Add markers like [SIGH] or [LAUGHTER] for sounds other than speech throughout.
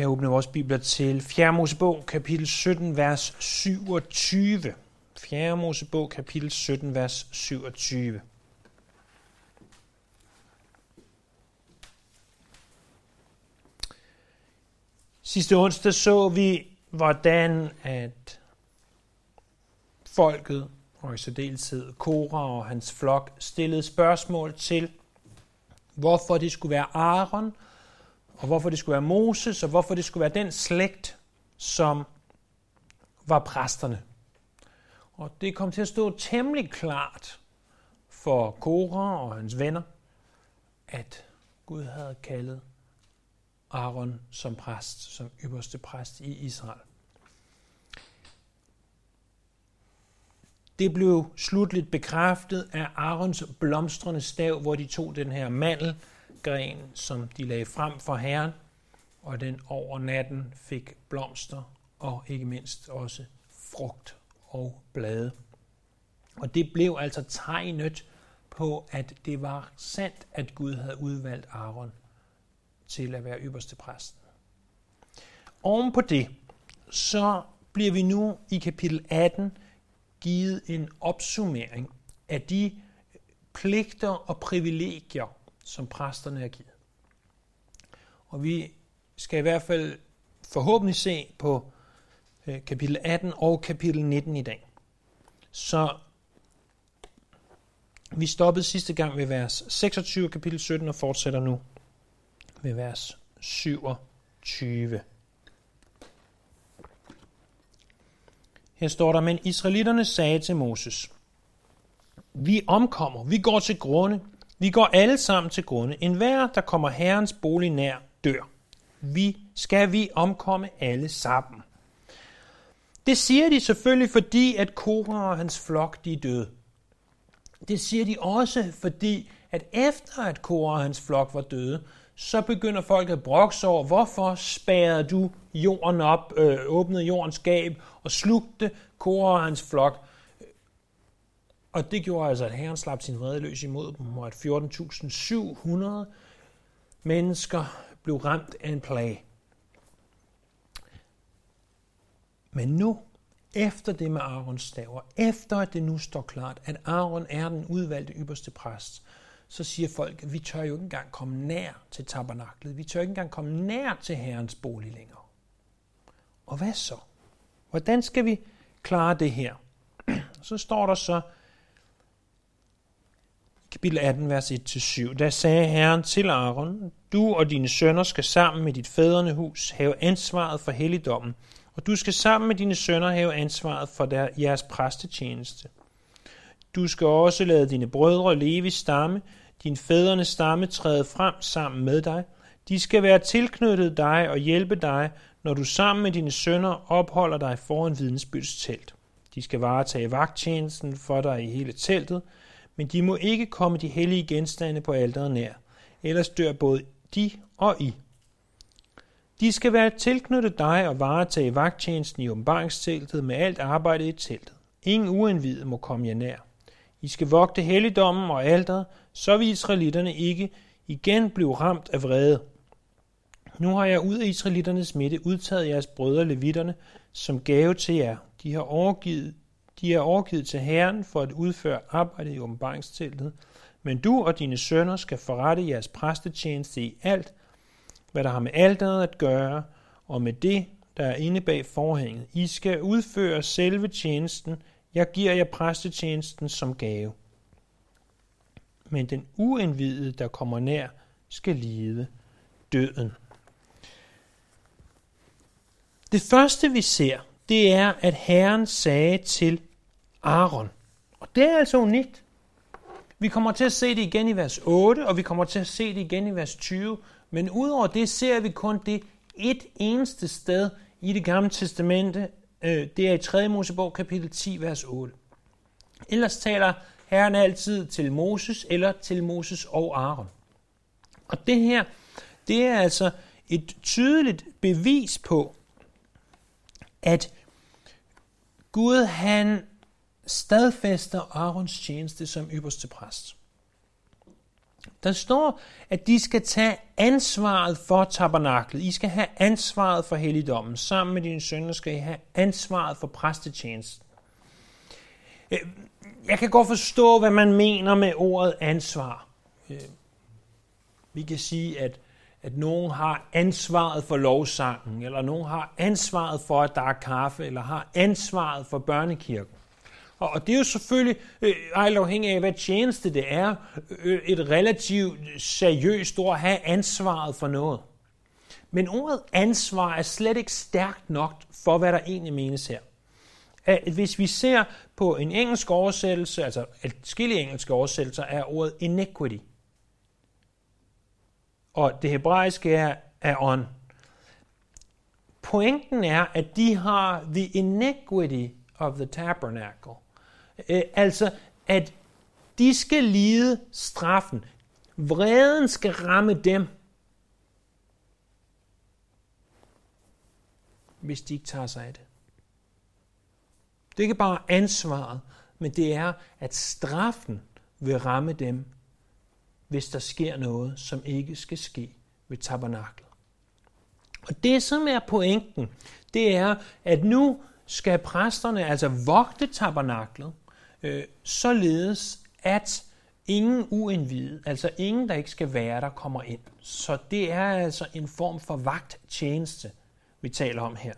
kan åbne vores bibler til 4. Mosebog, kapitel 17, vers 27. 4. Mosebog, kapitel 17, vers 27. Sidste onsdag så vi, hvordan at folket, og i særdeleshed Kora og hans flok, stillede spørgsmål til, hvorfor det skulle være Aaron, og hvorfor det skulle være Moses, og hvorfor det skulle være den slægt, som var præsterne. Og det kom til at stå temmelig klart for Kora og hans venner, at Gud havde kaldet Aaron som præst, som øverste præst i Israel. Det blev slutligt bekræftet af Aarons blomstrende stav, hvor de tog den her mandel gren, som de lagde frem for Herren, og den over natten fik blomster og ikke mindst også frugt og blade. Og det blev altså tegnet på, at det var sandt, at Gud havde udvalgt Aaron til at være øverste præsten. Oven på det, så bliver vi nu i kapitel 18 givet en opsummering af de pligter og privilegier, som præsterne er givet. Og vi skal i hvert fald forhåbentlig se på øh, kapitel 18 og kapitel 19 i dag. Så vi stoppede sidste gang ved vers 26 kapitel 17 og fortsætter nu ved vers 27. Her står der, men israelitterne sagde til Moses, vi omkommer, vi går til grunde, vi går alle sammen til grunde. En hver, der kommer herrens bolig nær, dør. Vi skal vi omkomme alle sammen. Det siger de selvfølgelig, fordi at Korah og hans flok, de er døde. Det siger de også, fordi at efter at Korah og hans flok var døde, så begynder folk at brokse over, hvorfor spærrede du jorden op, øh, åbnede jordens gab og slugte Korah og hans flok. Og det gjorde altså, at herren slap sin vrede løs imod dem, og at 14.700 mennesker blev ramt af en plage. Men nu, efter det med Arons staver, efter at det nu står klart, at Aaron er den udvalgte ypperste præst, så siger folk, at vi tør jo ikke engang komme nær til tabernaklet. Vi tør ikke engang komme nær til Herrens bolig længere. Og hvad så? Hvordan skal vi klare det her? [CLEARS THROAT] Så står der så, kapitel 18, vers 1-7, Da sagde Herren til Aaron, du og dine sønner skal sammen med dit fædrene hus have ansvaret for helligdommen, og du skal sammen med dine sønner have ansvaret for der, jeres præstetjeneste. Du skal også lade dine brødre leve i stamme, din fædrenes stamme træde frem sammen med dig. De skal være tilknyttet dig og hjælpe dig, når du sammen med dine sønner opholder dig foran vidensbyrds telt. De skal varetage vagttjenesten for dig i hele teltet, men de må ikke komme de hellige genstande på alteret nær, ellers dør både de og I. De skal være tilknyttet dig og varetage vagttjenesten i åbenbaringsteltet med alt arbejdet i teltet. Ingen uindvidet må komme jer nær. I skal vogte helligdommen og alderet, så vil israelitterne ikke igen blive ramt af vrede. Nu har jeg ud af israelitternes midte udtaget jeres brødre levitterne som gave til jer. De har overgivet, de er overgivet til Herren for at udføre arbejdet i åbenbaringsteltet. Men du og dine sønner skal forrette jeres præstetjeneste i alt, hvad der har med alteret at gøre, og med det, der er inde bag forhænget. I skal udføre selve tjenesten. Jeg giver jer præstetjenesten som gave men den uindvidede, der kommer nær, skal lide døden. Det første vi ser, det er, at Herren sagde til Aaron. Og det er altså unikt. Vi kommer til at se det igen i vers 8, og vi kommer til at se det igen i vers 20. Men udover det ser vi kun det et eneste sted i det gamle testamente. Øh, det er i 3. Mosebog kapitel 10, vers 8. Ellers taler Herren altid til Moses eller til Moses og Aaron. Og det her, det er altså et tydeligt bevis på, at Gud han stadfæster Aarons tjeneste som ypperste præst. Der står, at de skal tage ansvaret for tabernaklet. I skal have ansvaret for helligdommen. Sammen med dine sønner skal I have ansvaret for præstetjenesten. Øh, jeg kan godt forstå, hvad man mener med ordet ansvar. Øh, vi kan sige, at, at nogen har ansvaret for lovsangen, eller nogen har ansvaret for, at der er kaffe, eller har ansvaret for børnekirken. Og det er jo selvfølgelig, øh, afhængig af hvad tjeneste det er, øh, et relativt seriøst ord at have ansvaret for noget. Men ordet ansvar er slet ikke stærkt nok for, hvad der egentlig menes her. At hvis vi ser på en engelsk oversættelse, altså et skille engelske oversættelser, er ordet iniquity. Og det hebraiske er, er on. Pointen er, at de har the iniquity of the tabernacle. Øh, altså, at de skal lide straffen. Vreden skal ramme dem, hvis de ikke tager sig af det. Det er ikke bare ansvaret, men det er, at straffen vil ramme dem, hvis der sker noget, som ikke skal ske ved tabernaklet. Og det, som er pointen, det er, at nu skal præsterne altså vogte tabernaklet, øh, således at ingen uindvidet, altså ingen, der ikke skal være der, kommer ind. Så det er altså en form for vagttjeneste, vi taler om her.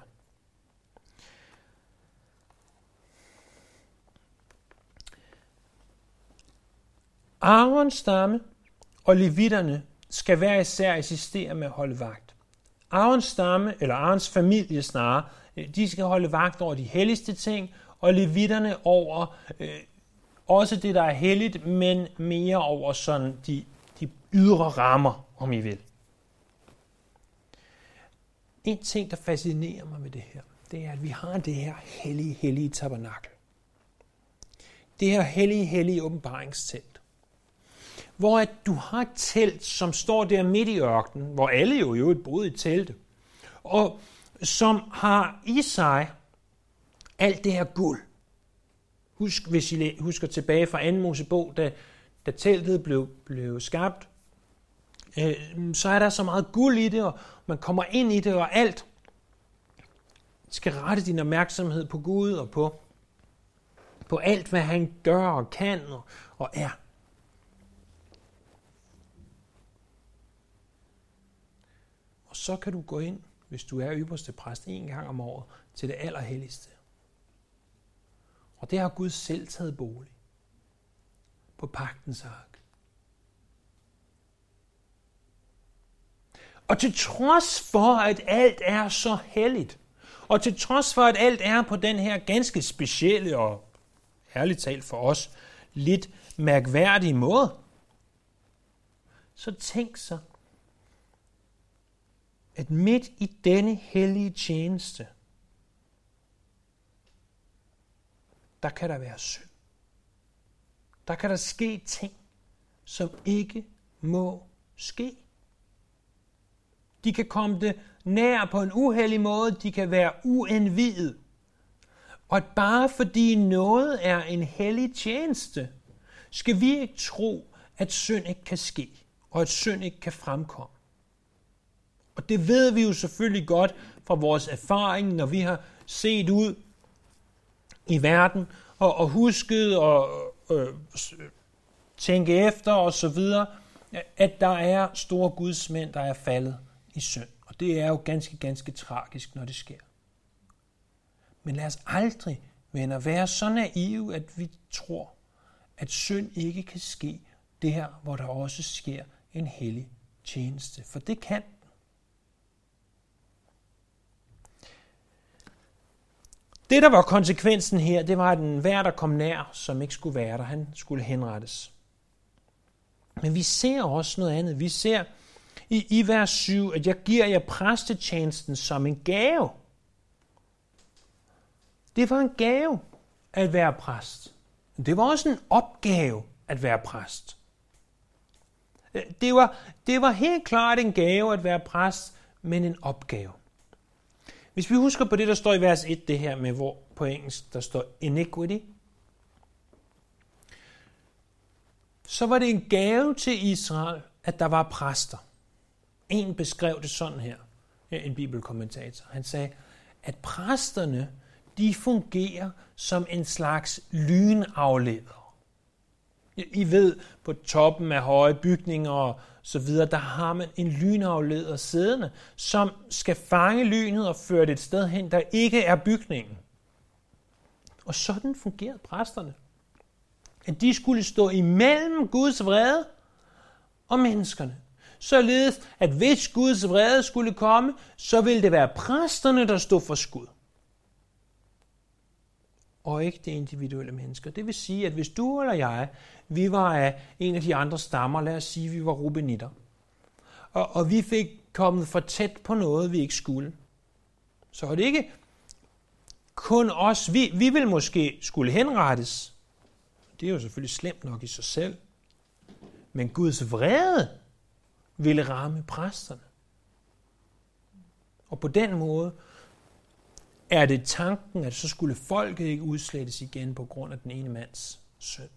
Arons stamme og levitterne skal hver især assistere med at holde vagt. Arons stamme, eller Arons familie snarere, øh, de skal holde vagt over de helligste ting, og levitterne over øh, også det, der er helligt, men mere over sådan de, de ydre rammer, om I vil. En ting, der fascinerer mig med det her, det er, at vi har det her hellige, hellige tabernakel. Det her hellige, hellige åbenbaringstelt. Hvor at du har et telt, som står der midt i ørkenen, hvor alle jo jo boede i teltet, og som har i sig alt det her guld. Husk, hvis I husker tilbage fra 2. Mosebog, da, da teltet blev, blev skabt, øh, så er der så meget guld i det, og man kommer ind i det, og alt skal rette din opmærksomhed på Gud og på, på alt, hvad han gør og kan og, og er. Og så kan du gå ind, hvis du er ypperste præst, en gang om året til det allerhelligste. Og det har Gud selv taget bolig på pagtens ark. Og til trods for, at alt er så helligt, og til trods for, at alt er på den her ganske specielle og ærligt talt for os lidt mærkværdige måde, så tænk så, at midt i denne hellige tjeneste, der kan der være synd. Der kan der ske ting, som ikke må ske. De kan komme det nær på en uheldig måde, de kan være uindvidet. Og at bare fordi noget er en hellig tjeneste, skal vi ikke tro, at synd ikke kan ske, og at synd ikke kan fremkomme. Og det ved vi jo selvfølgelig godt fra vores erfaring, når vi har set ud i verden og, og husket og øh, tænke efter og så videre, at der er store gudsmænd, der er faldet i synd. Og det er jo ganske, ganske tragisk, når det sker. Men lad os aldrig, venner, være så naive, at vi tror, at synd ikke kan ske der, hvor der også sker en hellig tjeneste. For det kan Det, der var konsekvensen her, det var, at en hver, der kom nær, som ikke skulle være der, han skulle henrettes. Men vi ser også noget andet. Vi ser i, i vers 7, at jeg giver jer præstetjenesten som en gave. Det var en gave at være præst. Det var også en opgave at være præst. Det var, det var helt klart en gave at være præst, men en opgave. Hvis vi husker på det, der står i vers 1, det her med, hvor på engelsk der står iniquity, så var det en gave til Israel, at der var præster. En beskrev det sådan her, en bibelkommentator. Han sagde, at præsterne, de fungerer som en slags lynafleder. I ved, på toppen af høje bygninger og så videre, der har man en lynafleder siddende, som skal fange lynet og føre det et sted hen, der ikke er bygningen. Og sådan fungerede præsterne. At de skulle stå imellem Guds vrede og menneskerne. Således, at hvis Guds vrede skulle komme, så ville det være præsterne, der stod for skud. Og ikke det individuelle menneske. Det vil sige, at hvis du eller jeg, vi var af en af de andre stammer, lad os sige, at vi var rubenitter, og, og vi fik kommet for tæt på noget, vi ikke skulle, så er det ikke kun os. Vi, vi vil måske skulle henrettes. Det er jo selvfølgelig slemt nok i sig selv. Men Guds vrede ville ramme præsterne. Og på den måde er det tanken, at så skulle folket ikke udslettes igen på grund af den ene mands synd.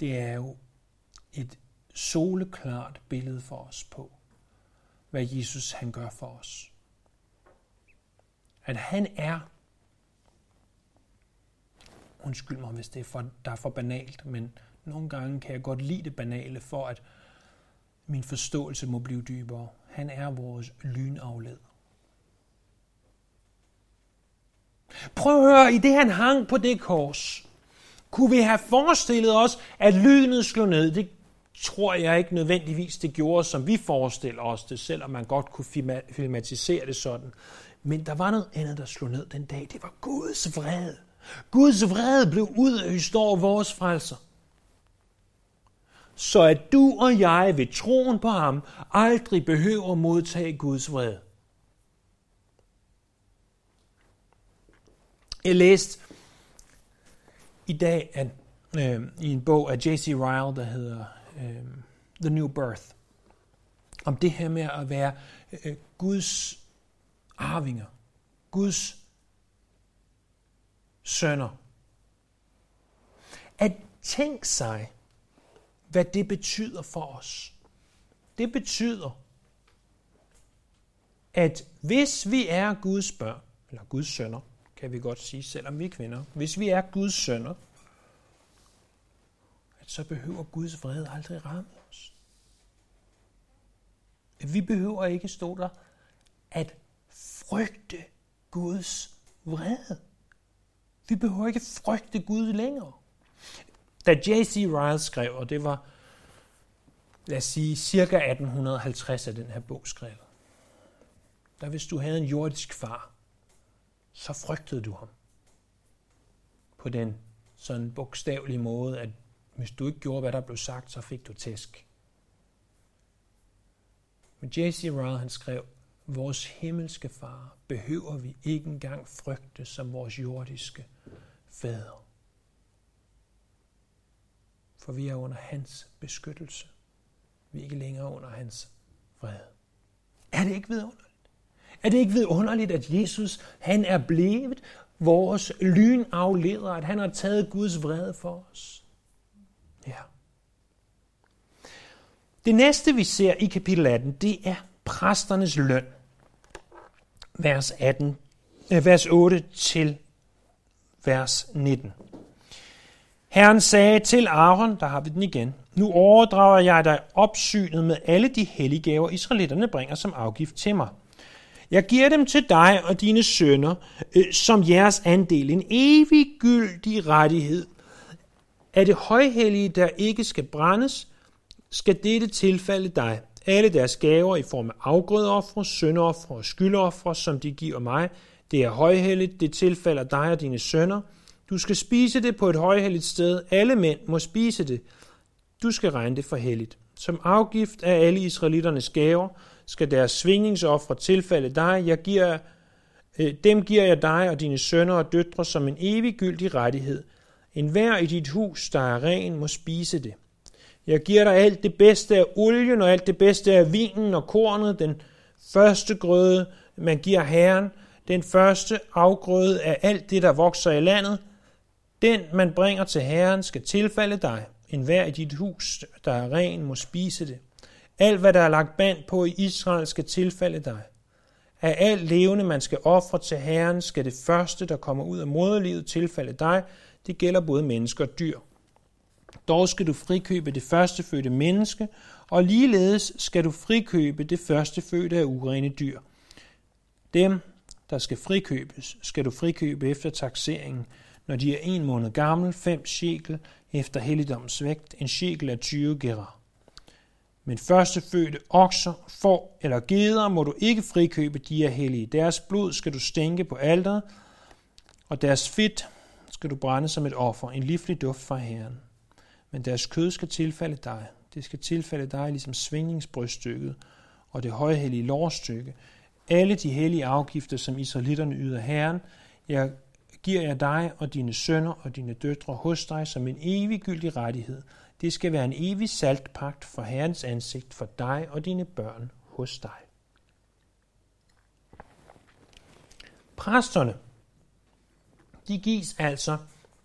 Det er jo et soleklart billede for os på, hvad Jesus han gør for os. At han er, undskyld mig, hvis det er for, der er for banalt, men nogle gange kan jeg godt lide det banale, for at min forståelse må blive dybere. Han er vores lynafled. Prøv at høre, i det han hang på det kors, kunne vi have forestillet os, at lynet slog ned. Det tror jeg ikke nødvendigvis, det gjorde, som vi forestiller os det, selvom man godt kunne filmatisere det sådan. Men der var noget andet, der slog ned den dag. Det var Guds vrede. Guds vrede blev udøst over vores frelser. Så at du og jeg ved troen på ham aldrig behøver modtage Guds vrede. Jeg læste i dag at, øh, i en bog af J.C. Ryle, der hedder øh, The New Birth, om det her med at være øh, Guds arvinger, Guds sønner. At tænke sig, hvad det betyder for os. Det betyder, at hvis vi er Guds børn, eller Guds sønner, kan vi godt sige, selvom vi er kvinder, hvis vi er Guds sønner, at så behøver Guds vrede aldrig ramme os. Vi behøver ikke stå der at frygte Guds vrede. Vi behøver ikke frygte Gud længere. Da J.C. Ryle skrev, og det var, lad os sige, cirka 1850 af den her bog skrev, der hvis du havde en jordisk far, så frygtede du ham. På den sådan bogstavelige måde, at hvis du ikke gjorde, hvad der blev sagt, så fik du tæsk. Men J.C. Ryle han skrev, vores himmelske far behøver vi ikke engang frygte som vores jordiske fader. For vi er under hans beskyttelse. Vi er ikke længere under hans fred. Er det ikke vidunderligt? Er det ikke vidunderligt, at Jesus han er blevet vores lynafleder, at han har taget Guds vrede for os? Ja. Det næste, vi ser i kapitel 18, det er præsternes løn vers, 18, øh, vers 8 til vers 19. Herren sagde til Aaron, der har vi den igen, nu overdrager jeg dig opsynet med alle de helliggaver, israelitterne bringer som afgift til mig. Jeg giver dem til dig og dine sønner øh, som jeres andel, en evig gyldig rettighed. Af det højhellige, der ikke skal brændes, skal dette tilfælde dig alle deres gaver i form af afgrødeoffre, sønderoffre og skyldoffre, som de giver mig. Det er højhelligt, det tilfælder dig og dine sønner. Du skal spise det på et højhelligt sted. Alle mænd må spise det. Du skal regne det for helligt. Som afgift af alle israelitternes gaver skal deres svingningsoffre tilfalde dig. Jeg giver, øh, dem giver jeg dig og dine sønner og døtre som en eviggyldig rettighed. En hver i dit hus, der er ren, må spise det. Jeg giver dig alt det bedste af olien og alt det bedste af vinen og kornet, den første grøde, man giver Herren, den første afgrøde af alt det, der vokser i landet, den man bringer til Herren, skal tilfalde dig. En hver i dit hus, der er ren, må spise det. Alt, hvad der er lagt band på i Israel, skal tilfalde dig. Af alt levende, man skal ofre til Herren, skal det første, der kommer ud af moderlivet, tilfalde dig. Det gælder både mennesker og dyr. Dog skal du frikøbe det første fødte menneske, og ligeledes skal du frikøbe det første fødte af urene dyr. Dem, der skal frikøbes, skal du frikøbe efter taxeringen, når de er en måned gammel, fem shekel efter helligdommens vægt, en shekel af 20 gerar. Men førstefødte okser, får eller geder må du ikke frikøbe, de er hellige. Deres blod skal du stænke på alteret, og deres fedt skal du brænde som et offer, en livlig duft fra Herren. Men deres kød skal tilfalde dig. Det skal tilfalde dig ligesom svingningsbryststykket og det højhellige lårstykke. Alle de hellige afgifter, som israelitterne yder Herren, jeg giver jeg dig og dine sønner og dine døtre hos dig som en eviggyldig rettighed. Det skal være en evig saltpagt for Herrens ansigt for dig og dine børn hos dig. Præsterne, de gives altså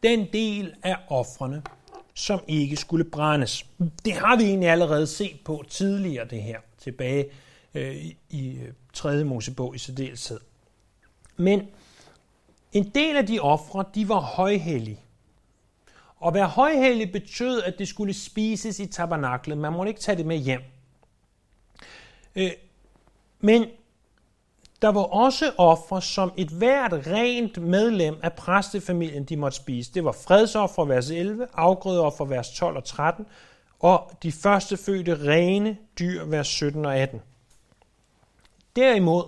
den del af offrene, som ikke skulle brændes. Det har vi egentlig allerede set på tidligere, det her, tilbage øh, i 3. Mosebog i særdeleshed. Men en del af de ofre, de var højhellige. Og være højhellig betød, at det skulle spises i tabernaklet. Man måtte ikke tage det med hjem. Øh, men der var også ofre, som et hvert rent medlem af præstefamilien, de måtte spise. Det var fredsoffer, vers 11, afgrødeoffer, vers 12 og 13, og de første fødte rene dyr, vers 17 og 18. Derimod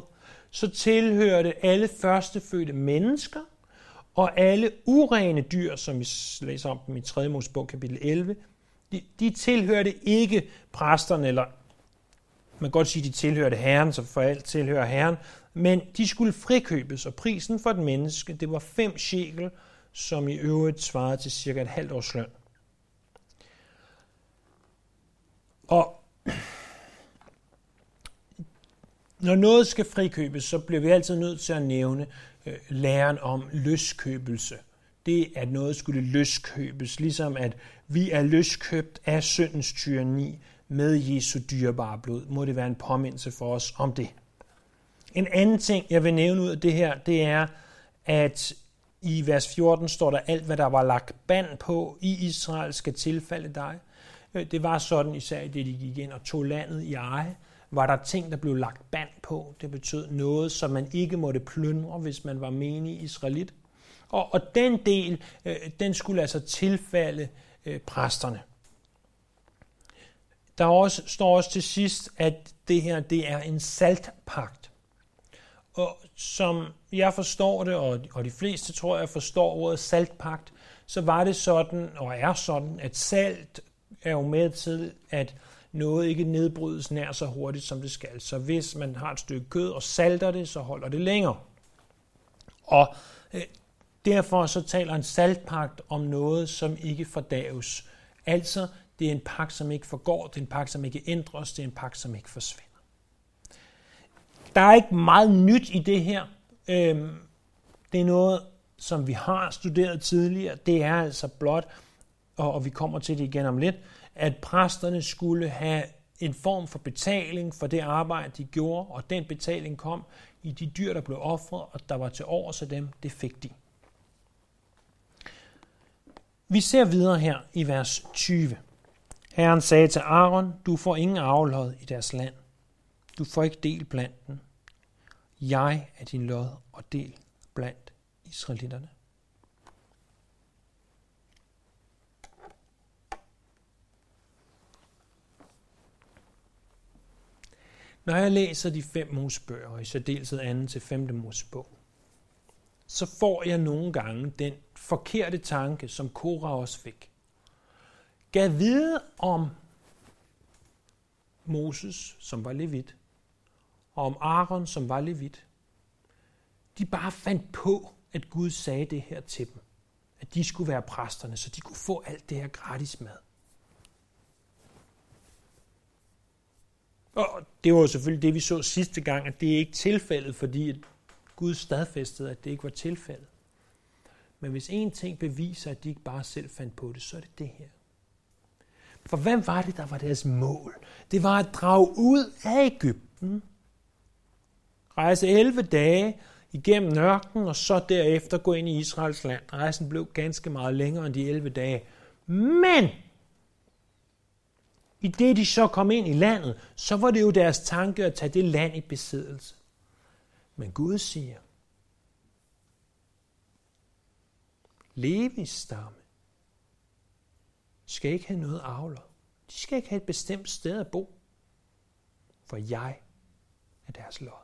så tilhørte alle førstefødte mennesker og alle urene dyr, som vi læser om dem i 3. Mosebog kapitel 11, de, de tilhørte ikke præsterne, eller man kan godt sige, de tilhørte Herren, så for alt tilhører Herren, men de skulle frikøbes, og prisen for et menneske, det var fem shekel, som i øvrigt svarede til cirka et halvt års løn. Og når noget skal frikøbes, så bliver vi altid nødt til at nævne øh, læren om løskøbelse. Det, at noget skulle løskøbes, ligesom at vi er løskøbt af syndens tyranni med Jesu dyrebare blod, må det være en påmindelse for os om det. En anden ting, jeg vil nævne ud af det her, det er, at i vers 14 står der, alt hvad der var lagt band på i Israel skal tilfalde dig. Øh, det var sådan, især det de gik ind og tog landet i eje, var der ting, der blev lagt band på. Det betød noget, som man ikke måtte plyndre, hvis man var menig israelit. Og, og den del, øh, den skulle altså tilfalde øh, præsterne. Der også, står også til sidst, at det her det er en saltpagt. Og som jeg forstår det, og, og de fleste tror jeg forstår ordet saltpagt, så var det sådan, og er sådan, at salt er jo med til, at noget ikke nedbrydes nær så hurtigt, som det skal. Så hvis man har et stykke kød og salter det, så holder det længere. Og øh, derfor så taler en saltpagt om noget, som ikke fordaves. Altså, det er en pagt, som ikke forgår, det er en pagt, som ikke ændres, det er en pagt, som ikke forsvinder. Der er ikke meget nyt i det her. Øhm, det er noget, som vi har studeret tidligere. Det er altså blot, og vi kommer til det igen om lidt, at præsterne skulle have en form for betaling for det arbejde, de gjorde, og den betaling kom i de dyr, der blev offret, og der var til over af dem, det fik de. Vi ser videre her i vers 20. Herren sagde til Aaron, du får ingen arvelod i deres land. Du får ikke del blandt dem. Jeg er din lod og del blandt israelitterne. Når jeg læser de fem Mosebøger, og i særdeleshed anden til femte Mosebog, så får jeg nogle gange den forkerte tanke, som Kora også fik. Gav vide om Moses, som var levit, og om Aaron, som var levit. De bare fandt på, at Gud sagde det her til dem. At de skulle være præsterne, så de kunne få alt det her gratis mad. Og det var selvfølgelig det, vi så sidste gang, at det er ikke tilfældet, fordi Gud stadfæstede, at det ikke var tilfældet. Men hvis en ting beviser, at de ikke bare selv fandt på det, så er det det her. For hvad var det, der var deres mål? Det var at drage ud af Ægypten. Rejse 11 dage igennem ørkenen, og så derefter gå ind i Israels land. Rejsen blev ganske meget længere end de 11 dage. Men i det de så kom ind i landet, så var det jo deres tanke at tage det land i besiddelse. Men Gud siger, Levis stamme skal ikke have noget avler. De skal ikke have et bestemt sted at bo, for jeg er deres lod.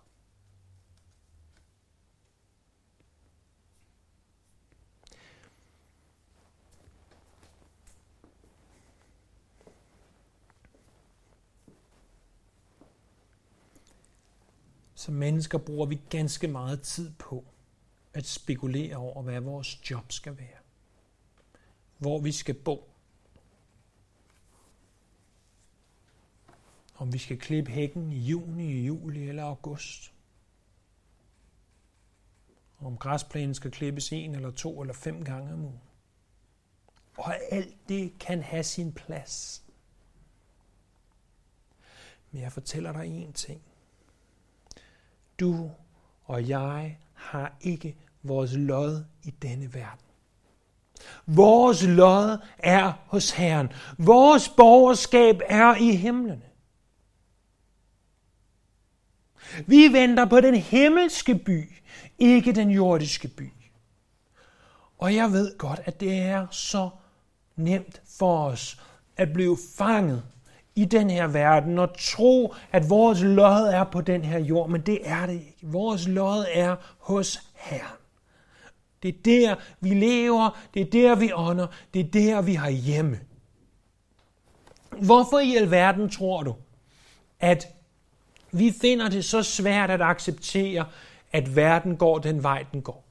Som mennesker bruger vi ganske meget tid på at spekulere over, hvad vores job skal være. Hvor vi skal bo. Om vi skal klippe hækken i juni, juli eller august. Om græsplænen skal klippes en eller to eller fem gange om ugen. Og alt det kan have sin plads. Men jeg fortæller dig en ting. Du og jeg har ikke vores lod i denne verden. Vores lod er hos Herren. Vores borgerskab er i himlene. Vi venter på den himmelske by, ikke den jordiske by. Og jeg ved godt, at det er så nemt for os at blive fanget i den her verden og tro, at vores lod er på den her jord, men det er det ikke. Vores lod er hos Herren. Det er der, vi lever, det er der, vi ånder, det er der, vi har hjemme. Hvorfor i alverden tror du, at vi finder det så svært at acceptere, at verden går den vej, den går?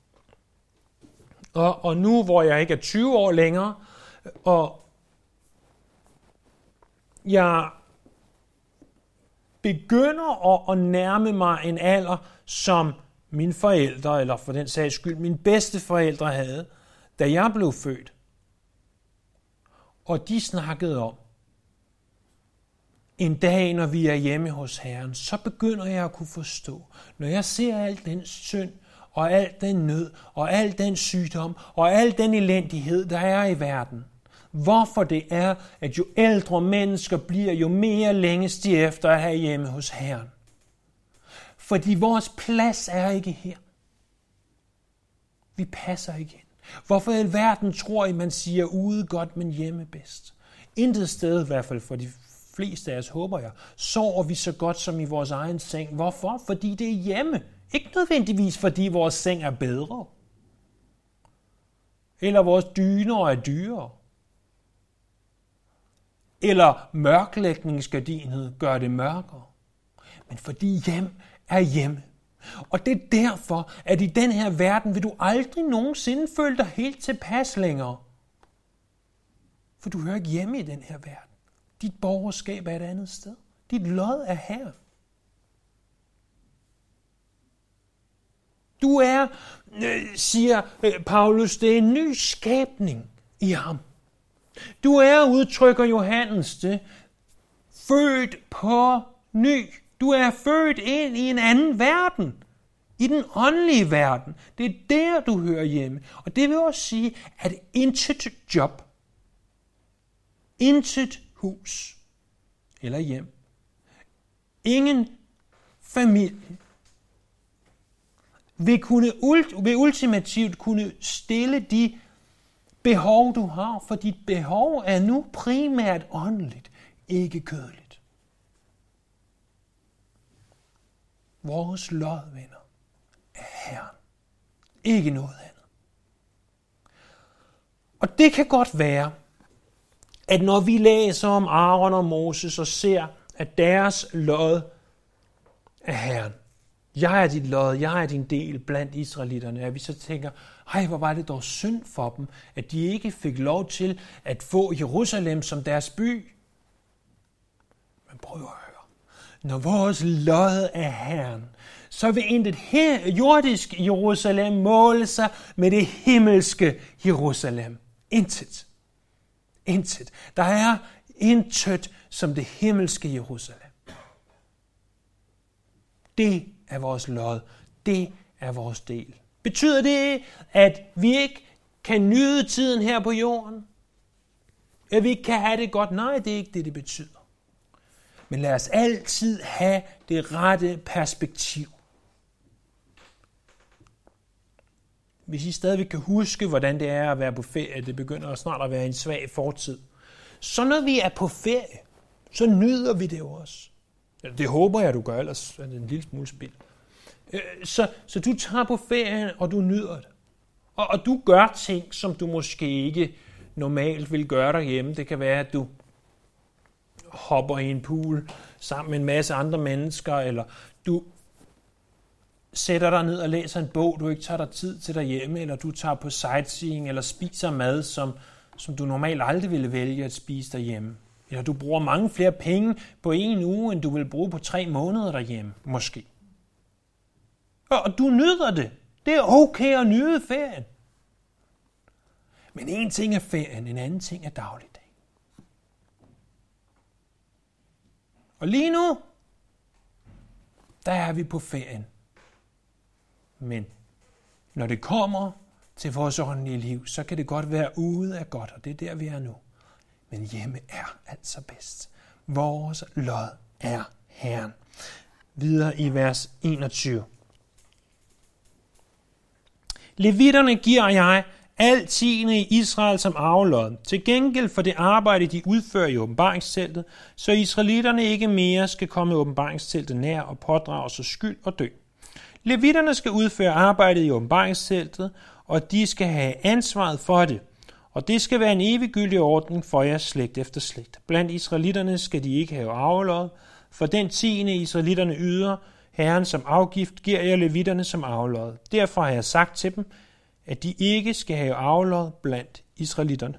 Og, og nu, hvor jeg ikke er 20 år længere, og jeg begynder at, at nærme mig en alder, som mine forældre, eller for den sags skyld mine bedste forældre havde, da jeg blev født. Og de snakkede om, en dag, når vi er hjemme hos Herren, så begynder jeg at kunne forstå, når jeg ser al den synd, og al den nød, og al den sygdom, og al den elendighed, der er i verden – hvorfor det er, at jo ældre mennesker bliver, jo mere længes de efter at have hjemme hos Herren. Fordi vores plads er ikke her. Vi passer ikke ind. Hvorfor i verden tror I, man siger ude godt, men hjemme bedst? Intet sted, i hvert fald for de fleste af os, håber jeg, sover vi så godt som i vores egen seng. Hvorfor? Fordi det er hjemme. Ikke nødvendigvis, fordi vores seng er bedre. Eller vores dyner er dyrere eller mørklægningsgardinet gør det mørkere. Men fordi hjem er hjemme. Og det er derfor, at i den her verden vil du aldrig nogensinde føle dig helt tilpas længere. For du hører ikke hjemme i den her verden. Dit borgerskab er et andet sted. Dit lod er her. Du er, øh, siger øh, Paulus, det er en ny skabning i ham. Du er, udtrykker Johannes det, født på ny. Du er født ind i en anden verden. I den åndelige verden. Det er der, du hører hjemme. Og det vil også sige, at intet job, intet hus eller hjem, ingen familie, vil, kunne, vil ultimativt kunne stille de behov, du har, for dit behov er nu primært åndeligt, ikke kødeligt. Vores lod, venner, er Herren. Ikke noget andet. Og det kan godt være, at når vi læser om Aaron og Moses og ser, at deres lod er Herren, jeg er dit lod, jeg er din del blandt israelitterne, at vi så tænker, ej, hvor var det dog synd for dem, at de ikke fik lov til at få Jerusalem som deres by. Men prøv at høre. når vores lod er Herren, så vil intet her, jordisk Jerusalem måle sig med det himmelske Jerusalem. Intet. Intet. Der er intet som det himmelske Jerusalem. Det er vores lod. Det er vores del. Betyder det, at vi ikke kan nyde tiden her på jorden? At vi ikke kan have det godt? Nej, det er ikke det, det betyder. Men lad os altid have det rette perspektiv. Hvis I stadig kan huske, hvordan det er at være på ferie, det begynder snart at være en svag fortid. Så når vi er på ferie, så nyder vi det jo også. Det håber jeg, du gør, ellers er det en lille smule spild. Øh, så, så du tager på ferien, og du nyder det. Og, og du gør ting, som du måske ikke normalt vil gøre derhjemme. Det kan være, at du hopper i en pool sammen med en masse andre mennesker, eller du sætter dig ned og læser en bog, du ikke tager dig tid til derhjemme, eller du tager på sightseeing, eller spiser mad, som, som du normalt aldrig ville vælge at spise derhjemme. Eller du bruger mange flere penge på en uge, end du vil bruge på tre måneder derhjemme, måske. Og du nyder det. Det er okay at nyde ferien. Men en ting er ferien, en anden ting er dagligdag. Og lige nu, der er vi på ferien. Men når det kommer til vores åndelige liv, så kan det godt være ude af godt, og det er der, vi er nu. Men hjemme er altså bedst. Vores lod er Herren. Videre i vers 21. Levitterne giver jeg alt tiende i Israel som arvelod, til gengæld for det arbejde, de udfører i åbenbaringsteltet, så israelitterne ikke mere skal komme åbenbaringsteltet nær og pådrage sig skyld og dø. Levitterne skal udføre arbejdet i åbenbaringsteltet, og de skal have ansvaret for det. Og det skal være en eviggyldig ordning for jeres slægt efter slægt. Blandt israelitterne skal de ikke have arvelod, for den tiende israelitterne yder, Herren som afgift, giver jeg levitterne som aflod. Derfor har jeg sagt til dem, at de ikke skal have aflod blandt israelitterne.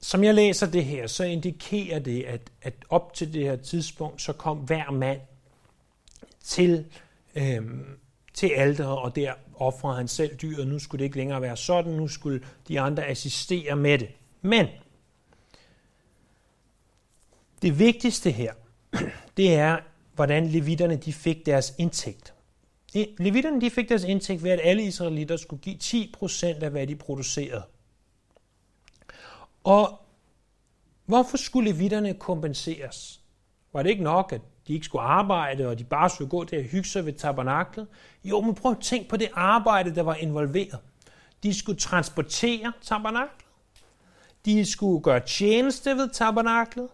Som jeg læser det her, så indikerer det, at, at op til det her tidspunkt, så kom hver mand til, øhm, til alderet, og der offrede han selv dyret. Nu skulle det ikke længere være sådan, nu skulle de andre assistere med det. Men det vigtigste her, [CLEARS THROAT] det er, hvordan levitterne de fik deres indtægt. Levitterne de fik deres indtægt ved, at alle israelitter skulle give 10% af, hvad de producerede. Og hvorfor skulle levitterne kompenseres? Var det ikke nok, at de ikke skulle arbejde, og de bare skulle gå til at hygge sig ved tabernaklet? Jo, men prøv at tænke på det arbejde, der var involveret. De skulle transportere tabernaklet. De skulle gøre tjeneste ved tabernaklet.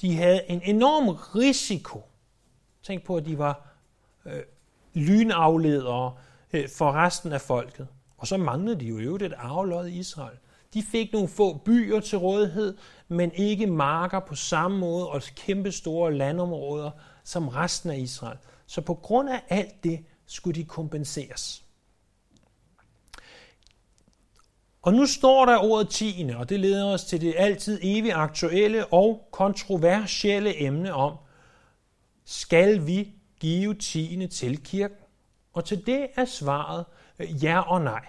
De havde en enorm risiko. Tænk på, at de var øh, lynafledere øh, for resten af folket. Og så manglede de jo øvrigt et arvelod i Israel. De fik nogle få byer til rådighed, men ikke marker på samme måde og kæmpe store landområder som resten af Israel. Så på grund af alt det skulle de kompenseres. Og nu står der ordet tiende, og det leder os til det altid evigt aktuelle og kontroversielle emne om, skal vi give tiende til kirken? Og til det er svaret øh, ja og nej.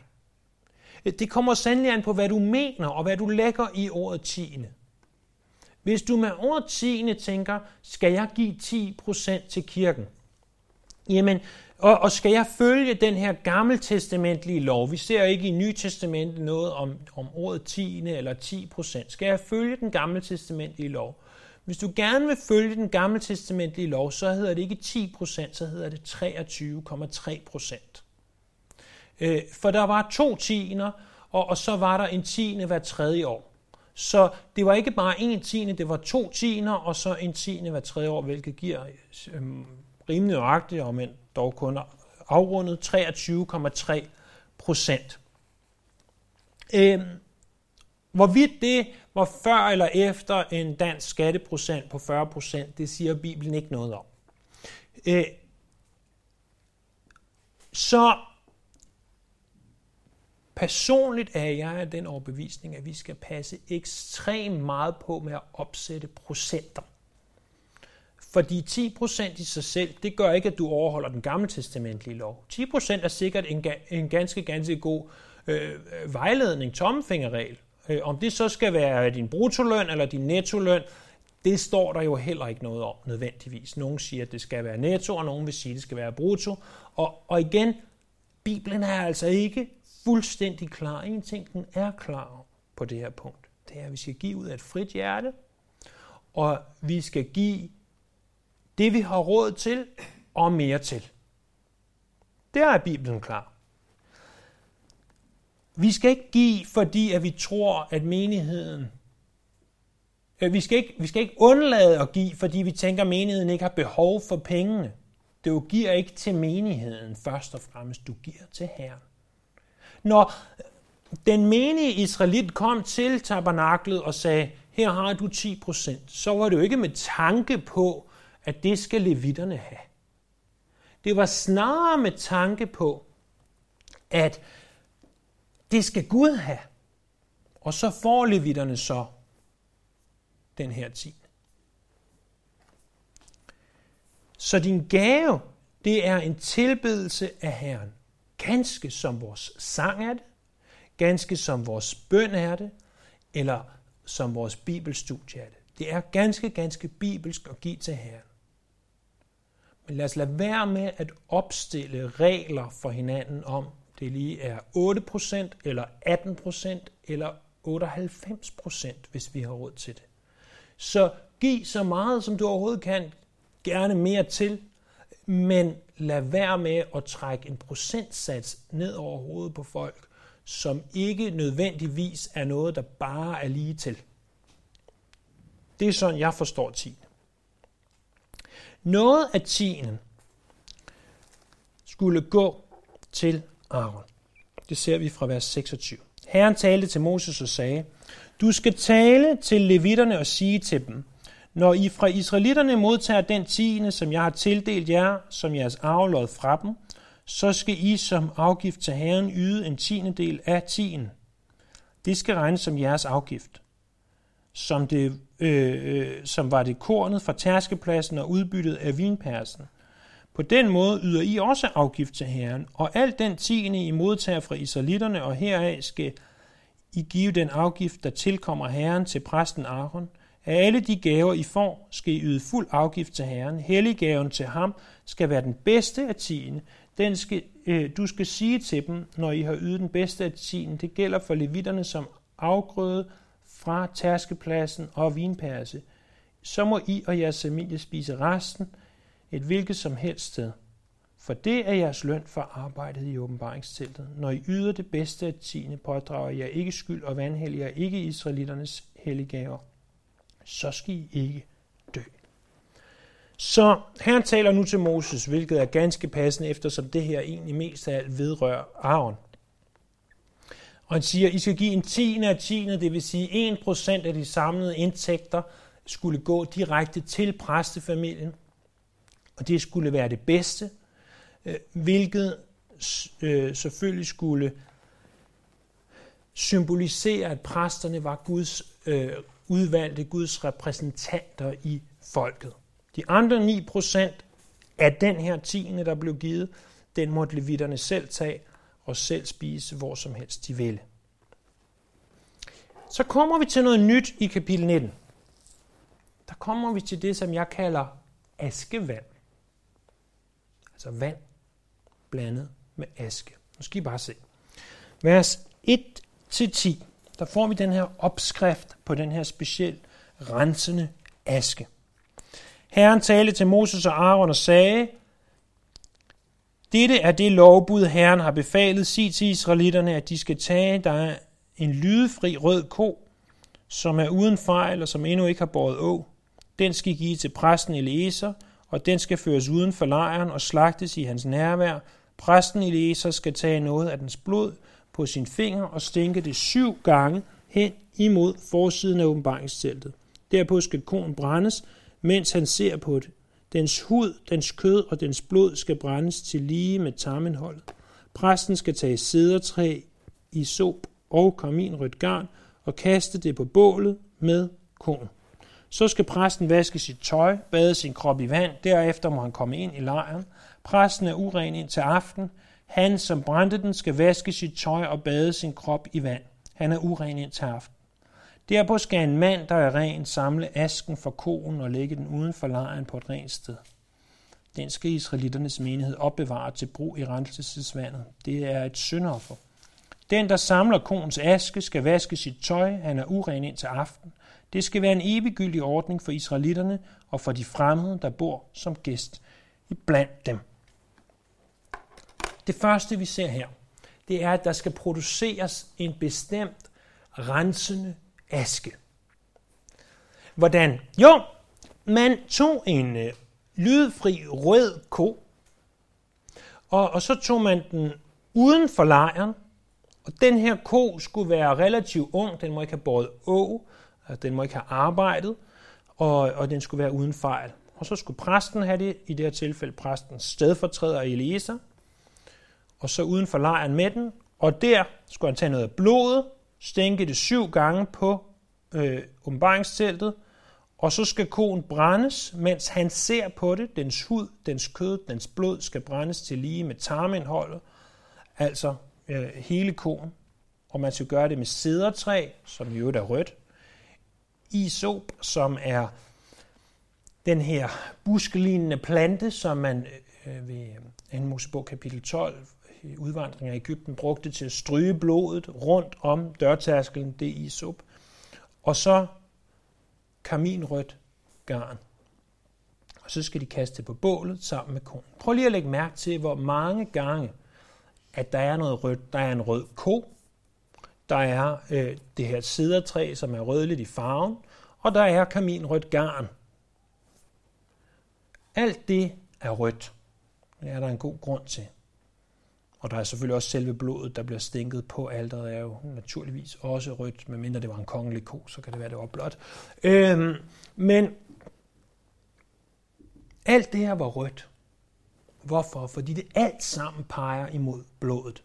Det kommer sandelig an på, hvad du mener og hvad du lægger i ordet tiende. Hvis du med ordet tiende tænker, skal jeg give 10% til kirken? Jamen, og, og skal jeg følge den her gammeltestamentlige lov? Vi ser ikke i Nytestamentet noget om, om ordet tiende eller 10%. Skal jeg følge den gammeltestamentlige lov? Hvis du gerne vil følge den gammeltestamentlige lov, så hedder det ikke 10%, så hedder det 23,3%. Øh, for der var to tiender, og, og så var der en tiende hver tredje år. Så det var ikke bare en tiende, det var to tiender, og så en tiende hver tredje år, hvilket giver øh, rimelig nøjagtigt, og men dog kun afrundet 23,3 procent. Øh, hvorvidt det var før eller efter en dansk skatteprocent på 40 procent, det siger Bibelen ikke noget om. Øh, så Personligt er jeg af den overbevisning, at vi skal passe ekstremt meget på med at opsætte procenter. Fordi 10% i sig selv, det gør ikke, at du overholder den gamle testamentlige lov. 10% er sikkert en, en ganske, ganske god øh, vejledning, tommefingerregel. Øh, om det så skal være din brutoløn eller din nettoløn, det står der jo heller ikke noget om nødvendigvis. Nogle siger, at det skal være netto, og nogen vil sige, at det skal være brutto. Og, og igen, Bibelen er altså ikke fuldstændig klar. En ting, den er klar på det her punkt, det er, at vi skal give ud af et frit hjerte, og vi skal give det, vi har råd til, og mere til. Der er Bibelen klar. Vi skal ikke give, fordi at vi tror, at menigheden... Øh, vi skal, ikke, vi skal ikke undlade at give, fordi vi tænker, at menigheden ikke har behov for pengene. Du giver ikke til menigheden først og fremmest, du giver til Herren. Når den menige israelit kom til tabernaklet og sagde, her har du 10%, så var det jo ikke med tanke på, at det skal levitterne have. Det var snarere med tanke på, at det skal Gud have. Og så får levitterne så den her tid. Så din gave, det er en tilbedelse af Herren. Ganske som vores sang er det, ganske som vores bøn er det, eller som vores bibelstudie er det. Det er ganske, ganske bibelsk at give til Herren. Men lad os lade være med at opstille regler for hinanden om, det lige er 8% eller 18% eller 98%, hvis vi har råd til det. Så giv så meget, som du overhovedet kan, gerne mere til, men lad være med at trække en procentsats ned over hovedet på folk, som ikke nødvendigvis er noget, der bare er lige til. Det er sådan, jeg forstår tiende. Noget af tienden skulle gå til Aaron. Det ser vi fra vers 26. Herren talte til Moses og sagde, Du skal tale til levitterne og sige til dem, når I fra israelitterne modtager den tiende, som jeg har tildelt jer, som jeres arvelod fra dem, så skal I som afgift til Herren yde en tiende del af tienden. Det skal regnes som jeres afgift. Som, det, øh, øh, som var det kornet fra tærskepladsen og udbyttet af vinpersen. På den måde yder I også afgift til Herren, og al den tiende I modtager fra israelitterne, og heraf skal I give den afgift, der tilkommer Herren til præsten Aaron – af alle de gaver, I får, skal I yde fuld afgift til Herren. Helliggaven til ham skal være den bedste af tiende. Den skal, øh, du skal sige til dem, når I har ydet den bedste af tiende. Det gælder for levitterne som afgrøde fra tærskepladsen og vinperse. Så må I og jeres familie spise resten et hvilket som helst sted. For det er jeres løn for arbejdet i åbenbaringsteltet. Når I yder det bedste af tiende, pådrager jeg ikke skyld og vanhelliger ikke israelitternes helliggaver så skal I ikke dø. Så Herren taler nu til Moses, hvilket er ganske passende, eftersom det her egentlig mest af alt vedrører Aaron. Og han siger, I skal give en tiende af tiende, det vil sige 1% af de samlede indtægter skulle gå direkte til præstefamilien. Og det skulle være det bedste, øh, hvilket øh, selvfølgelig skulle symbolisere, at præsterne var Guds øh, udvalgte Guds repræsentanter i folket. De andre 9 procent af den her tiende, der blev givet, den måtte levitterne selv tage og selv spise hvor som helst de ville. Så kommer vi til noget nyt i kapitel 19. Der kommer vi til det, som jeg kalder askevand. Altså vand blandet med aske. Nu skal I bare se. Vers 1-10 der får vi den her opskrift på den her specielt rensende aske. Herren talte til Moses og Aaron og sagde, dette er det lovbud, Herren har befalet. Sig til israelitterne, at de skal tage dig en lydefri rød ko, som er uden fejl og som endnu ikke har båret å. Den skal give til præsten Eliezer, og den skal føres uden for lejren og slagtes i hans nærvær. Præsten Eliezer skal tage noget af dens blod, på sin finger og stænke det syv gange hen imod forsiden af åbenbaringsteltet. Derpå skal korn brændes, mens han ser på det. Dens hud, dens kød og dens blod skal brændes til lige med tarmenholdet. Præsten skal tage sædertræ i sop og karminrødt garn og kaste det på bålet med korn. Så skal præsten vaske sit tøj, bade sin krop i vand, derefter må han komme ind i lejren. Præsten er uren ind til aften. Han, som brændte den, skal vaske sit tøj og bade sin krop i vand. Han er uren ind til aften. Derpå skal en mand, der er ren, samle asken for koen og lægge den uden for lejren på et rent sted. Den skal israeliternes menighed opbevare til brug i renselsesvandet. Det er et syndoffer. Den, der samler koens aske, skal vaske sit tøj. Han er uren ind til aften. Det skal være en eviggyldig ordning for israelitterne og for de fremmede, der bor som gæst i blandt dem. Det første, vi ser her, det er, at der skal produceres en bestemt rensende aske. Hvordan? Jo, man tog en øh, lydfri rød ko, og, og så tog man den uden for lejren, og den her ko skulle være relativt ung, den må ikke have båret å, øh, den må ikke have arbejdet, og, og den skulle være uden fejl. Og så skulle præsten have det, i det her tilfælde præstens stedfortræder Eliezer, og så uden for lejren med den, og der skulle han tage noget af blodet, stænke det syv gange på øh, åbenbaringsteltet, og så skal koen brændes, mens han ser på det. Dens hud, dens kød, dens blod skal brændes til lige med tarmindholdet, altså øh, hele koen. Og man skal gøre det med cedertræ, som i øvrigt er rødt, isop, som er den her buskelignende plante, som man øh, ved 2. Mosebog kapitel 12 udvandring af Ægypten brugte til at stryge blodet rundt om dørtærskelen, det i sup. Og så karminrødt garn. Og så skal de kaste på bålet sammen med konen. Prøv lige at lægge mærke til, hvor mange gange, at der er noget rødt. Der er en rød ko, der er øh, det her sidertræ, som er rødligt i farven, og der er kaminrødt garn. Alt det er rødt. Det er der en god grund til. Og der er selvfølgelig også selve blodet, der bliver stænket på alteret, er jo naturligvis også rødt, medmindre det var en kongelig ko, så kan det være, det var blåt. Øhm, men alt det her var rødt. Hvorfor? Fordi det alt sammen peger imod blodet.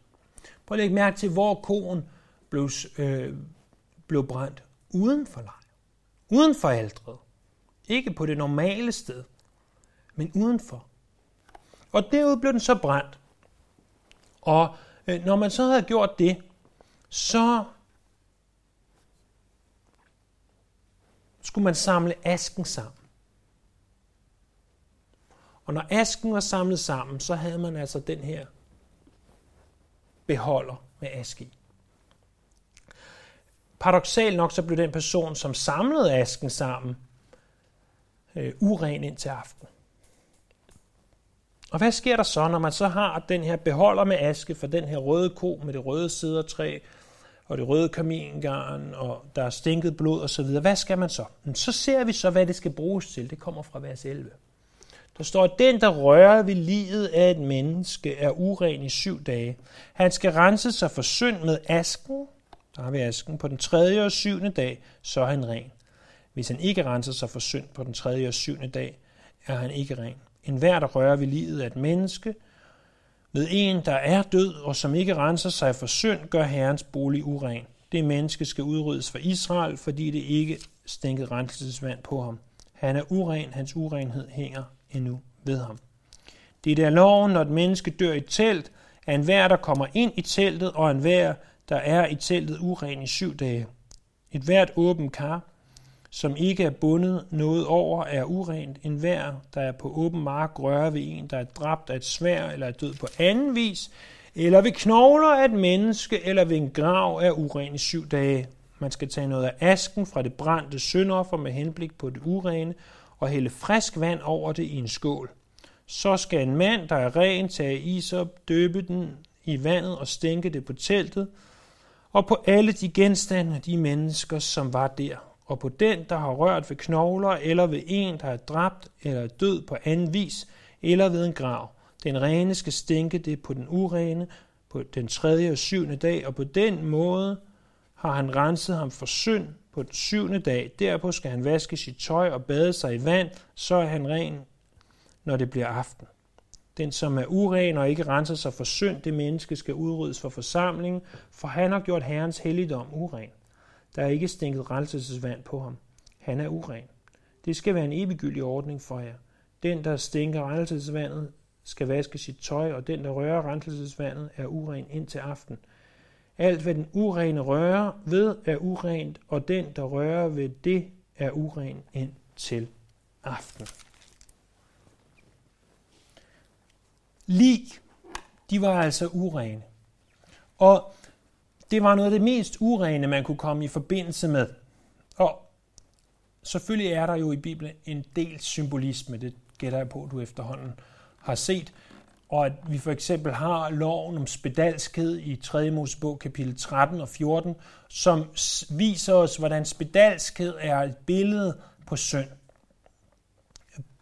Prøv at lægge mærke til, hvor koen blev, øh, blev brændt uden for lejren. Uden for aldret. Ikke på det normale sted, men udenfor. Og derude blev den så brændt. Og øh, når man så havde gjort det, så skulle man samle asken sammen. Og når asken var samlet sammen, så havde man altså den her beholder med aske i. Paradoxalt nok så blev den person, som samlede asken sammen, øh, uren ind til aften. Og hvad sker der så, når man så har den her beholder med aske for den her røde ko med det røde sædertræ og det røde kamingarn, og der er stinket blod osv. Hvad skal man så? Men så ser vi så, hvad det skal bruges til. Det kommer fra vers 11. Der står, at den, der rører ved livet af et menneske, er uren i syv dage. Han skal rense sig for synd med asken, der har vi asken, på den tredje og syvende dag, så er han ren. Hvis han ikke renser sig for synd på den tredje og syvende dag, er han ikke ren. En hver, der rører ved livet af et menneske, ved en, der er død og som ikke renser sig for synd, gør Herrens bolig uren. Det menneske skal udryddes fra Israel, fordi det ikke stænkede renselsesvand på ham. Han er uren, hans urenhed hænger endnu ved ham. Det er loven, når et menneske dør i telt, at enhver, der kommer ind i teltet, og enhver, der er i teltet uren i syv dage. Et hvert åbent kar, som ikke er bundet noget over, er urent. En hver, der er på åben mark, rører ved en, der er dræbt af et svær eller er død på anden vis, eller ved knogler af et menneske, eller ved en grav, er uren i syv dage. Man skal tage noget af asken fra det brændte syndoffer med henblik på det urene, og hælde frisk vand over det i en skål. Så skal en mand, der er ren, tage isop, døbe den i vandet og stænke det på teltet, og på alle de genstande og de mennesker, som var der, og på den, der har rørt ved knogler, eller ved en, der er dræbt eller er død på anden vis, eller ved en grav. Den rene skal stænke det på den urene på den tredje og syvende dag, og på den måde har han renset ham for synd på den syvende dag. Derpå skal han vaske sit tøj og bade sig i vand, så er han ren, når det bliver aften. Den, som er uren og ikke renser sig for synd, det menneske skal udryddes for forsamlingen, for han har gjort Herrens helligdom uren. Der er ikke stænket renselsesvand på ham. Han er uren. Det skal være en eviggyldig ordning for jer. Den, der stænker renselsesvandet, skal vaske sit tøj, og den, der rører renselsesvandet, er uren indtil aften. Alt, hvad den urene rører ved, er urent, og den, der rører ved det, er uren indtil aften. Lig, de var altså urene. Og det var noget af det mest urene, man kunne komme i forbindelse med. Og selvfølgelig er der jo i Bibelen en del symbolisme, det gætter jeg på, du efterhånden har set. Og at vi for eksempel har loven om spedalskhed i 3. Mosebog kapitel 13 og 14, som viser os, hvordan spedalskhed er et billede på synd.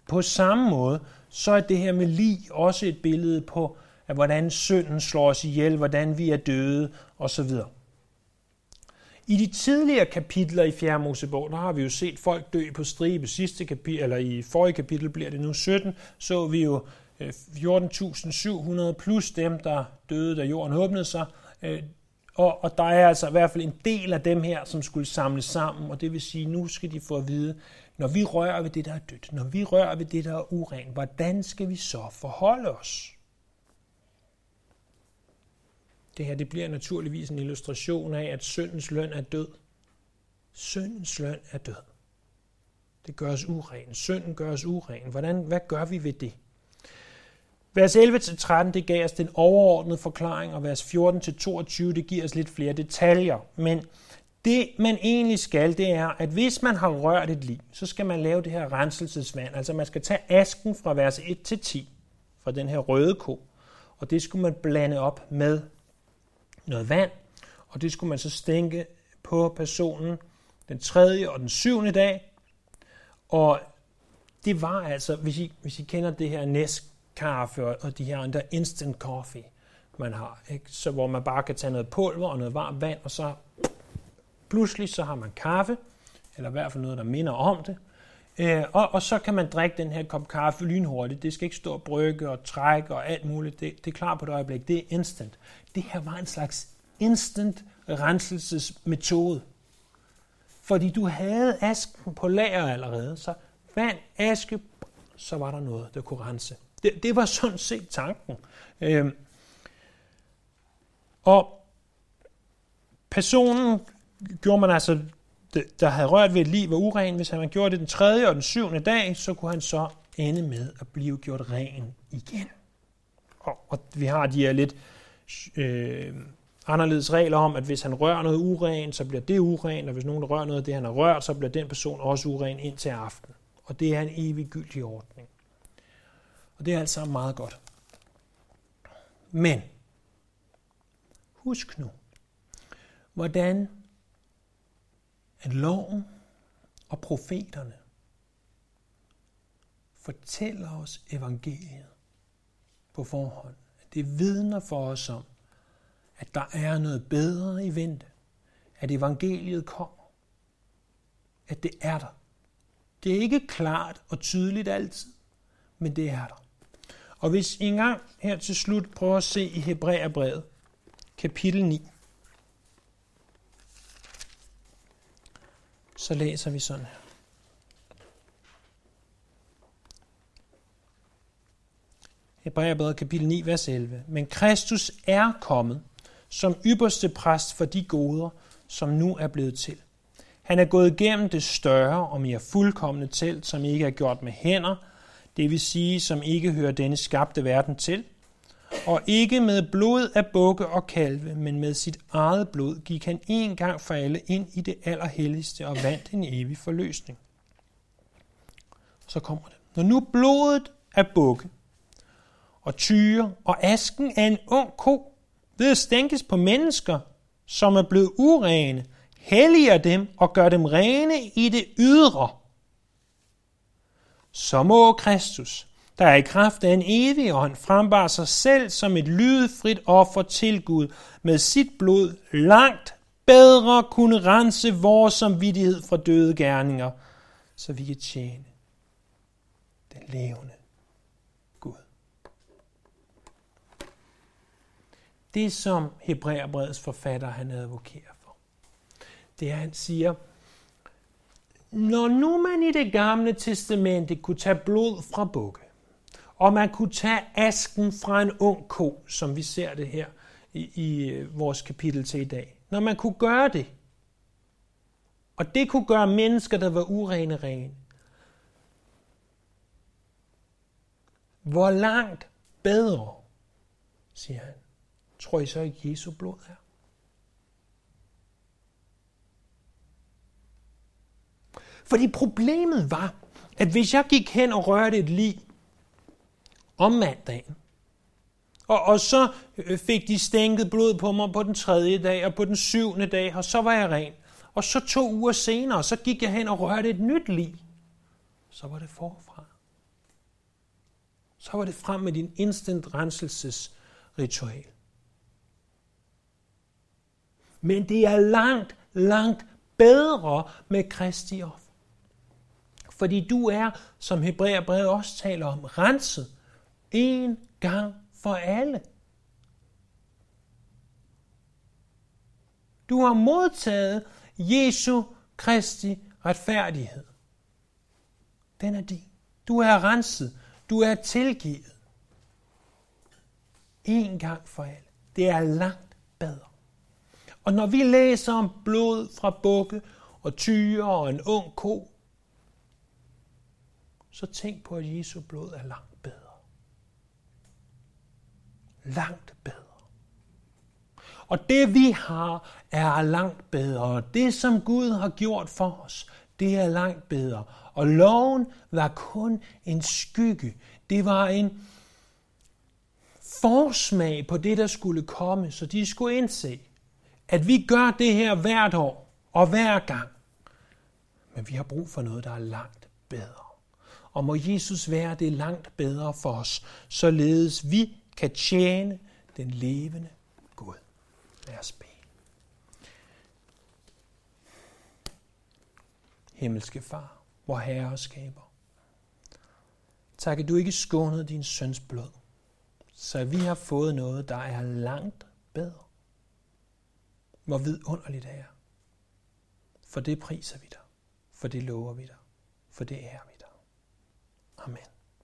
På samme måde, så er det her med lig også et billede på, af hvordan synden slår os ihjel, hvordan vi er døde osv. I de tidligere kapitler i 4. Mosebog, der har vi jo set folk dø på stribe. Sidste kapitel, eller i forrige kapitel bliver det nu 17, så vi jo øh, 14.700 plus dem, der døde, da jorden åbnede sig. Øh, og, og der er altså i hvert fald en del af dem her, som skulle samles sammen, og det vil sige, nu skal de få at vide, når vi rører ved det, der er dødt, når vi rører ved det, der er urent, hvordan skal vi så forholde os? Det her det bliver naturligvis en illustration af, at syndens løn er død. Syndens løn er død. Det gør os uren. Synden gør os uren. Hvordan, hvad gør vi ved det? Vers 11-13, det gav os den overordnede forklaring, og vers 14-22, det giver os lidt flere detaljer. Men det, man egentlig skal, det er, at hvis man har rørt et liv, så skal man lave det her renselsesvand. Altså man skal tage asken fra vers 1 til 10, fra den her røde ko, og det skulle man blande op med noget vand, og det skulle man så stænke på personen den tredje og den syvende dag. Og det var altså, hvis I, hvis I kender det her Nescafe og de her der instant coffee, man har, ikke? Så hvor man bare kan tage noget pulver og noget varmt vand, og så pludselig så har man kaffe, eller i hvert fald noget, der minder om det, øh, og, og så kan man drikke den her kop kaffe lynhurtigt. Det skal ikke stå og brygge og trække og alt muligt. Det, det er klar på et øjeblik. Det er instant. Det her var en slags instant renselsesmetode. Fordi du havde asken på lager allerede, så vand, aske, så var der noget, der kunne rense. Det, det var sådan set tanken. Øh, og personen gjorde man altså, der havde rørt ved et liv var uren. Hvis han gjorde det den tredje og den syvende dag, så kunne han så ende med at blive gjort ren igen. Og, og vi har de her lidt øh, anderledes regler om, at hvis han rører noget uren, så bliver det uren, og hvis nogen rører noget af det, han har rørt, så bliver den person også uren indtil aften. Og det er en evig gyldig ordning. Og det er altså meget godt. Men, husk nu, hvordan at loven og profeterne fortæller os evangeliet på forhånd. Det vidner for os om, at der er noget bedre i vente. At evangeliet kommer. At det er der. Det er ikke klart og tydeligt altid, men det er der. Og hvis I engang her til slut prøver at se i Hebræerbrevet, kapitel 9, så læser vi sådan her. Hebræerbrevet kapitel 9, vers 11. Men Kristus er kommet som ypperste præst for de goder, som nu er blevet til. Han er gået igennem det større og mere fuldkommende telt, som ikke er gjort med hænder, det vil sige, som ikke hører denne skabte verden til, og ikke med blod af bukke og kalve, men med sit eget blod gik han en gang for alle ind i det allerhelligste og vandt en evig forløsning. Så kommer det. Når nu blodet af bukke og tyre og asken af en ung ko ved at stænkes på mennesker, som er blevet urene, helliger dem og gør dem rene i det ydre. Så må Kristus, der er i kraft af en evig ånd, frembar sig selv som et lydfrit offer til Gud, med sit blod langt bedre kunne rense vores samvittighed fra døde gerninger, så vi kan tjene den levende Gud. det, som Hebræerbrevets forfatter han advokerer for. Det er, han siger, når nu man i det gamle testamente kunne tage blod fra bukke, og man kunne tage asken fra en ung ko, som vi ser det her i, i øh, vores kapitel til i dag. Når man kunne gøre det, og det kunne gøre mennesker, der var urene, rene. Hvor langt bedre, siger han, tror I så ikke Jesu blod er? Fordi problemet var, at hvis jeg gik hen og rørte et lig om mandagen, og, og så øh, fik de stænket blod på mig på den tredje dag og på den syvende dag, og så var jeg ren. Og så to uger senere, så gik jeg hen og rørte et nyt lig. Så var det forfra. Så var det frem med din instant renselsesritual. Men det er langt, langt bedre med Kristi offer. Fordi du er, som Hebræerbrevet også taler om, renset en gang for alle. Du har modtaget Jesu Kristi retfærdighed. Den er din. Du er renset. Du er tilgivet. En gang for alle. Det er langt bedre. Og når vi læser om blod fra bukke og tyre og en ung ko, så tænk på, at Jesu blod er langt bedre. Langt bedre. Og det vi har, er langt bedre. Det som Gud har gjort for os, det er langt bedre. Og loven var kun en skygge. Det var en forsmag på det, der skulle komme, så de skulle indse, at vi gør det her hvert år og hver gang. Men vi har brug for noget, der er langt bedre. Og må Jesus være det langt bedre for os, således vi kan tjene den levende Gud. Lad os bede. Himmelske Far, hvor Herre og skaber. Tak, at du ikke skånede din søns blod, så vi har fået noget, der er langt bedre. Hvor vidunderligt det er. For det priser vi dig. For det lover vi dig. For det er vi dig. Amen.